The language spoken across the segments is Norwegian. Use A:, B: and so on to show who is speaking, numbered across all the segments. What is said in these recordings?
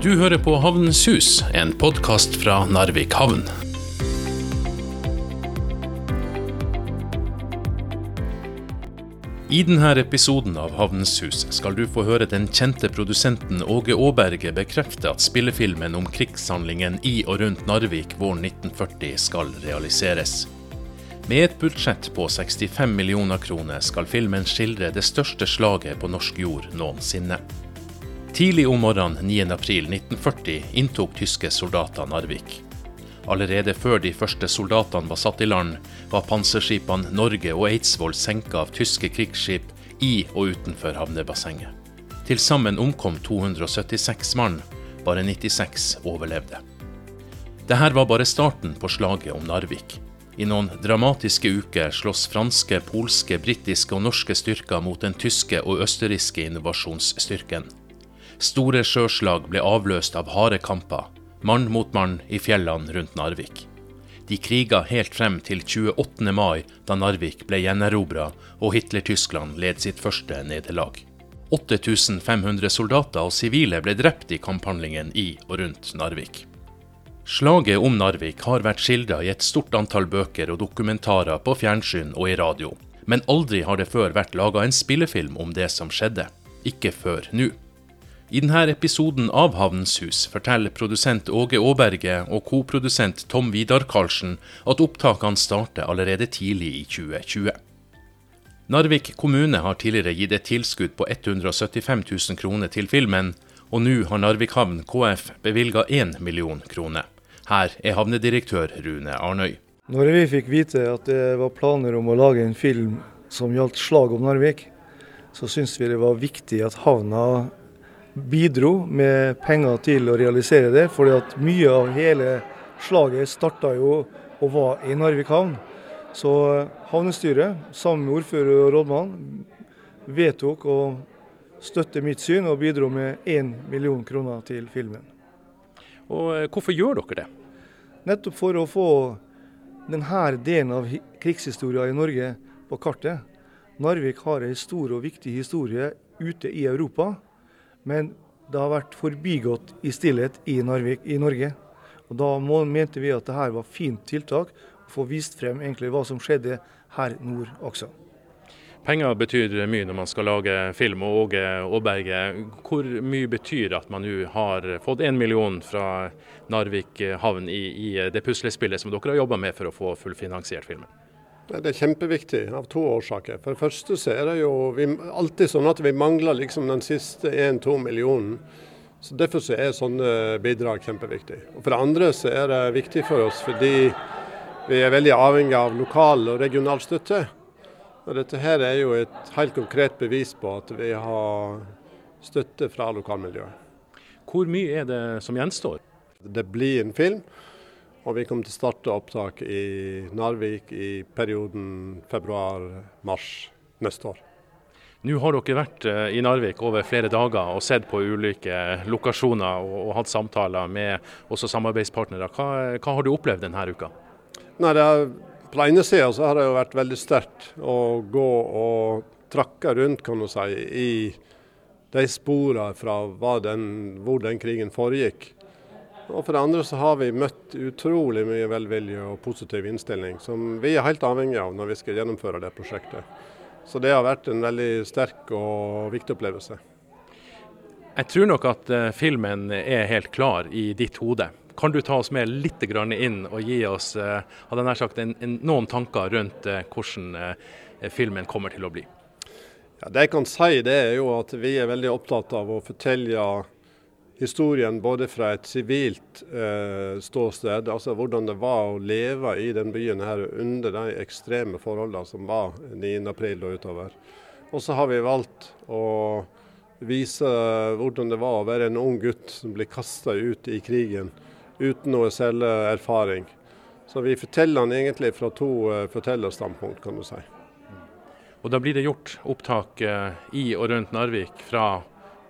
A: Du hører på Havnens hus, en podkast fra Narvik havn. I denne episoden av Havnens hus skal du få høre den kjente produsenten Åge Aaberge bekrefte at spillefilmen om krigshandlingen i og rundt Narvik våren 1940 skal realiseres. Med et budsjett på 65 millioner kroner skal filmen skildre det største slaget på norsk jord noensinne. Tidlig om morgenen 9.4.1940 inntok tyske soldater Narvik. Allerede før de første soldatene var satt i land, var panserskipene Norge og Eidsvoll senka av tyske krigsskip i og utenfor havnebassenget. Til sammen omkom 276 mann, bare 96 overlevde. Dette var bare starten på slaget om Narvik. I noen dramatiske uker slåss franske, polske, britiske og norske styrker mot den tyske og østerrikske invasjonsstyrken. Store sjøslag ble avløst av harde kamper, mann mot mann i fjellene rundt Narvik. De kriga helt frem til 28. mai, da Narvik ble gjenerobra og Hitler-Tyskland led sitt første nederlag. 8500 soldater og sivile ble drept i kamphandlingen i og rundt Narvik. Slaget om Narvik har vært skildra i et stort antall bøker og dokumentarer på fjernsyn og i radio, men aldri har det før vært laga en spillefilm om det som skjedde. Ikke før nå. I denne episoden av Havnens hus forteller produsent Åge Aaberge og koprodusent Tom Vidar Karlsen at opptakene starter allerede tidlig i 2020. Narvik kommune har tidligere gitt et tilskudd på 175 000 kroner til filmen, og nå har Narvik havn KF bevilga 1 million kroner. Her er havnedirektør Rune Arnøy.
B: Når vi fikk vite at det var planer om å lage en film som gjaldt slag om Narvik, så syntes vi det var viktig at havna bidro med penger til å realisere det. fordi at mye av hele slaget starta jo og var i Narvik havn. Så havnestyret, sammen med ordfører og rådmann, vedtok å støtte mitt syn og bidro med 1 million kroner til filmen.
A: Og eh, Hvorfor gjør dere det?
B: Nettopp for å få denne delen av krigshistoria i Norge på kartet. Narvik har en stor og viktig historie ute i Europa. Men det har vært forbigått i stillhet i, Narvik, i Norge. Og Da må, mente vi at det her var fint tiltak å få vist frem egentlig hva som skjedde her nord også.
A: Penger betyr mye når man skal lage film. og Åge Aaberge, hvor mye betyr at man nå har fått én million fra Narvik havn i, i det puslespillet som dere har jobba med for å få fullfinansiert filmen?
C: Det er kjempeviktig av to årsaker. For det første så er det jo vi, alltid sånn at vi mangler liksom den siste 1-2 millionen. Så Derfor så er sånne bidrag kjempeviktig. Og For det andre så er det viktig for oss fordi vi er veldig avhengig av lokal og regional støtte. Og Dette her er jo et helt konkret bevis på at vi har støtte fra lokalmiljøet.
A: Hvor mye er det som gjenstår?
C: Det blir en film. Og vi kommer til å starte opptak i Narvik i perioden februar-mars neste år.
A: Nå har dere vært eh, i Narvik over flere dager og sett på ulike lokasjoner og, og hatt samtaler med også samarbeidspartnere. Hva, hva har du opplevd denne uka?
C: Nei, er, på den ene sida har det jo vært veldig sterkt å gå og trakke rundt kan du si, i de sporene fra den, hvor den krigen foregikk. Og for det andre så har vi møtt utrolig mye velvilje og positiv innstilling, som vi er helt avhengig av når vi skal gjennomføre det prosjektet. Så det har vært en veldig sterk og viktig opplevelse.
A: Jeg tror nok at uh, filmen er helt klar i ditt hode. Kan du ta oss med litt inn og gi oss uh, sagt, en, en, noen tanker rundt uh, hvordan filmen kommer til å bli?
C: Ja, det jeg kan si, det er jo at vi er veldig opptatt av å fortelle historien både fra et sivilt eh, ståsted, altså hvordan det var å leve i den byen her under de ekstreme forholdene som var 9.4 og utover. Og så har vi valgt å vise hvordan det var å være en ung gutt som blir kasta ut i krigen uten noe særlig erfaring. Så vi forteller den egentlig fra to uh, fortellerstandpunkt, kan du si.
A: Og da blir det gjort opptak uh, i og rundt Narvik fra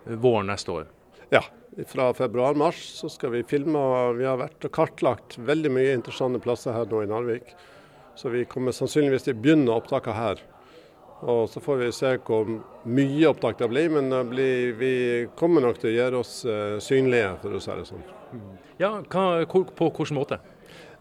A: våren neste år?
C: Ja, fra februar-mars så skal vi filme. og Vi har vært og kartlagt veldig mye interessante plasser her nå i Narvik. Så vi kommer sannsynligvis til å begynne opptakene her Og Så får vi se hvor mye opptak det blir, men det blir, vi kommer nok til å gjøre oss uh, synlige, for å si det sånn.
D: Ja, hva, På hvilken måte?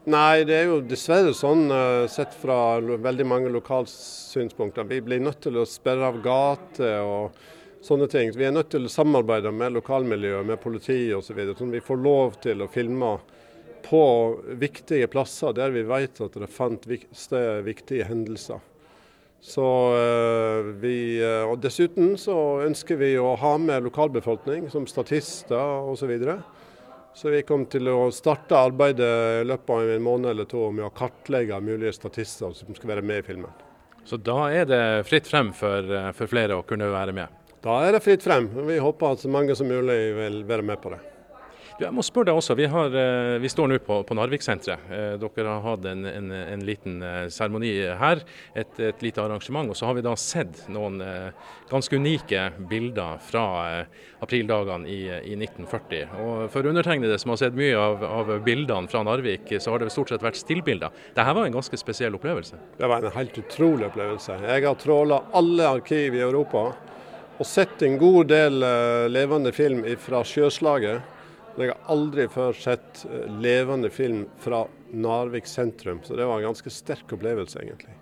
C: Nei, det er jo dessverre sånn uh, sett fra veldig mange lokalsynspunkter. Vi blir nødt til å sperre av gater og sånne ting. Vi er nødt til å samarbeide med lokalmiljøet, med politiet osv. Så sånn vi får lov til å filme på viktige plasser der vi vet at det fant viktige hendelser. Så eh, vi, eh, og Dessuten så ønsker vi å ha med lokalbefolkning som statister osv. Så, videre. så vi kommer til å starte arbeidet i løpet av en måned eller to med å kartlegge mulige statister som skal være med i filmen.
D: Så da er det fritt frem for, eh, for flere å kunne være med?
C: Da er det fritt frem. Vi håper at så mange som mulig vil være med på det.
D: Jeg må spørre deg også, Vi, har, eh, vi står nå på, på Narviksenteret. Eh, dere har hatt en, en, en liten eh, seremoni her, et, et, lite arrangement. og Så har vi da sett noen ganske unike bilder fra aprildagene i, i 1940. Og For undertegnede som har sett mye av, av, bildene fra Narvik, så har det stort sett vært stillbilder. Dette var en ganske spesiell opplevelse?
C: Det var en helt utrolig opplevelse. Jeg har tråla alle arkiv i Europa og sett en god del levende film fra sjøslaget. Men jeg har aldri før sett eh, levende film fra Narvik sentrum, så det var en ganske sterk opplevelse, egentlig.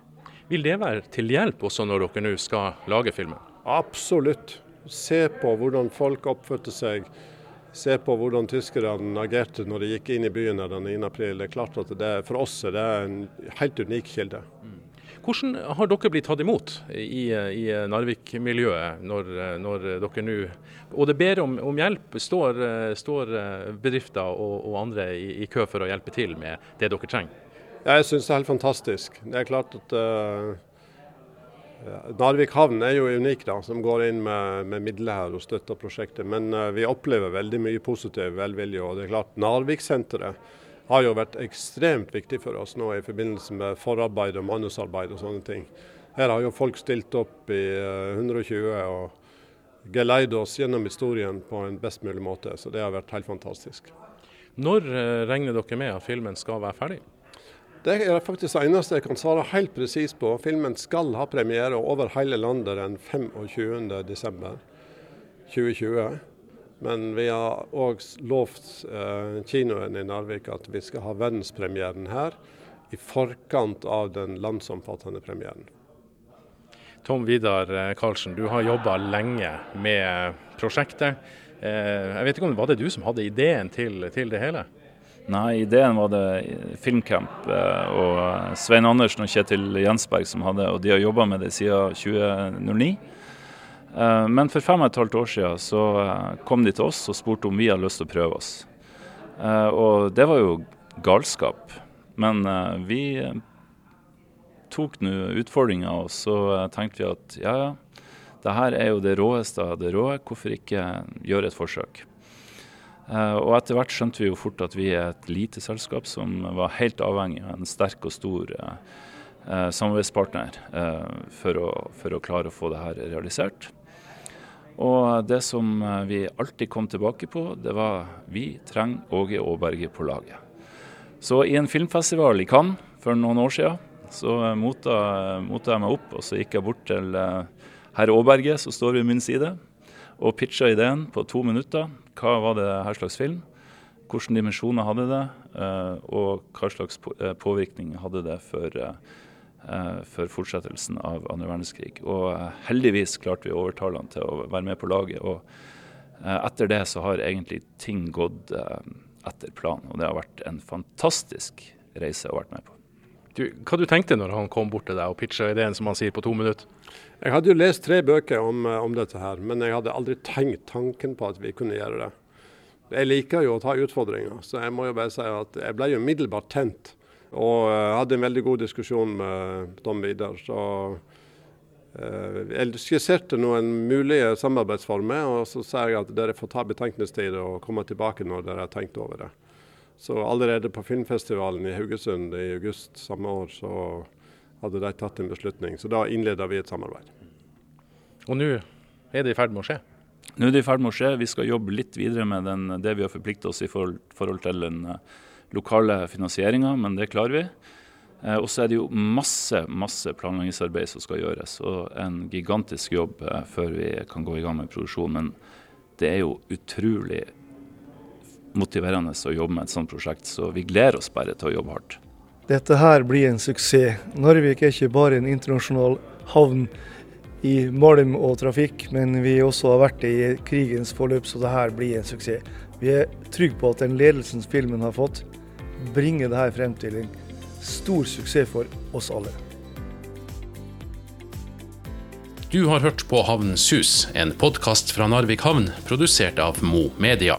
D: Vil det være til hjelp også når dere nå skal lage filmen?
C: Absolutt. Se på hvordan folk oppførte seg. Se på hvordan tyskerne agerte når de gikk inn i byen den 9. april. Det er klart at det, For oss er det en helt unik kilde. Mm.
D: Hvordan har dere blitt tatt imot i, i Narvik-miljøet når, når, dere nå Og det ber om, om hjelp. Står, står bedrifter og, og andre i, i, kø for å hjelpe til med det dere trenger?
C: Jeg syns det er helt fantastisk. Det er klart at uh, Narvik havn er jo unik, da, som går inn med, med midler her og støtter prosjektet. Men uh, vi opplever veldig mye positiv velvilje. og det er klart Narvik-senteret har jo vært ekstremt viktig for oss nå i forbindelse med forarbeid og manusarbeid og sånne ting. Her har jo folk stilt opp i 120 eh, og geleidet oss gjennom historien på en best mulig måte, så det har vært helt fantastisk.
D: Når eh, regner dere med at filmen skal være ferdig?
C: Det er faktisk det eneste jeg kan svare helt presis på. Filmen skal ha premiere over hele landet den 25.12.2020. Men vi har òg lovt eh, kinoen i Narvik at vi skal ha verdenspremieren her i forkant av den landsomfattende premieren.
D: Tom Vidar eh, Karlsen, du har jobba lenge med prosjektet. Eh, jeg vet ikke om det Var det du som hadde ideen til, til det hele?
E: Nei, ideen var det Filmcamp eh, og Svein Andersen og Kjetil Jensberg som hadde, og de har jobba med det siden 2009. Eh, men for fem og et halvt år siden så eh, kom de til oss og spurte om vi hadde lyst til å prøve oss. Eh, og det var jo galskap. Men vi tok nå utfordringa, og så tenkte vi at ja, ja, det her er jo det råeste av det råe. hvorfor ikke gjøre et forsøk? Og etter hvert skjønte vi jo fort at vi er et lite selskap som var helt avhengig av en sterk og stor samarbeidspartner for å, for å klare å få det her realisert. Og det som eh, vi alltid kom tilbake på, det var vi trenger Åge Aaberge på laget. Så i en filmfestival i Cannes for noen år siden, så eh, mota, jeg meg opp og så gikk jeg bort til eh, herr Aaberge, som står ved min side, og pitcha ideen på to minutter. Hva var det her slags film? Hvilke dimensjoner hadde det, og hva slags påvirkning hadde det for Eh, for fortsettelsen av andre verdenskrig. Og eh, heldigvis klarte vi å overtale han til å være med på laget. Og eh, etter det så har egentlig ting gått etter planen. Og det har vært en fantastisk reise å vært med på.
D: Du, hva du tenkte når han kom bort til deg og pitcha ideen som han sier på to minutter?
C: Jeg hadde jo lest tre bøker om, om, dette her, men jeg hadde aldri tenkt tanken på at vi kunne gjøre det. Jeg liker jo å ta utfordringer, så jeg må jo bare si at jeg ble jo umiddelbart tent. Og jeg hadde en veldig god diskusjon med Tom Vidar. Så eh, jeg skisserte noen mulige samarbeidsformer, og så sa jeg at dere får ta betenkningstid og komme tilbake når dere har tenkt over det. Så allerede på filmfestivalen i Haugesund i august samme år, så hadde de tatt en beslutning. Så da innleda vi et samarbeid.
D: Og nå er det i ferd med å skje?
E: Nå er det i ferd med å skje. Vi skal jobbe litt videre med den, det vi har forpliktet oss i forhold, forhold til den lokale finansieringa, men det klarer vi. Eh, og så er det jo masse masse planleggingsarbeid som skal gjøres, og en gigantisk jobb eh, før vi kan gå i gang med produksjon. Men det er jo utrolig motiverende å jobbe med et sånt prosjekt, så vi gleder oss bare til å jobbe hardt.
B: Dette her blir en suksess. Narvik er ikke bare en internasjonal havn i malm og trafikk, men vi også har vært i krigens forløp, så det her blir en suksess. Vi er trygge på at den ledelsen filmen har fått, bringer dette frem til en stor suksess for oss alle.
A: Du har hørt på Havnens hus, en podkast fra Narvik havn, produsert av Mo Media.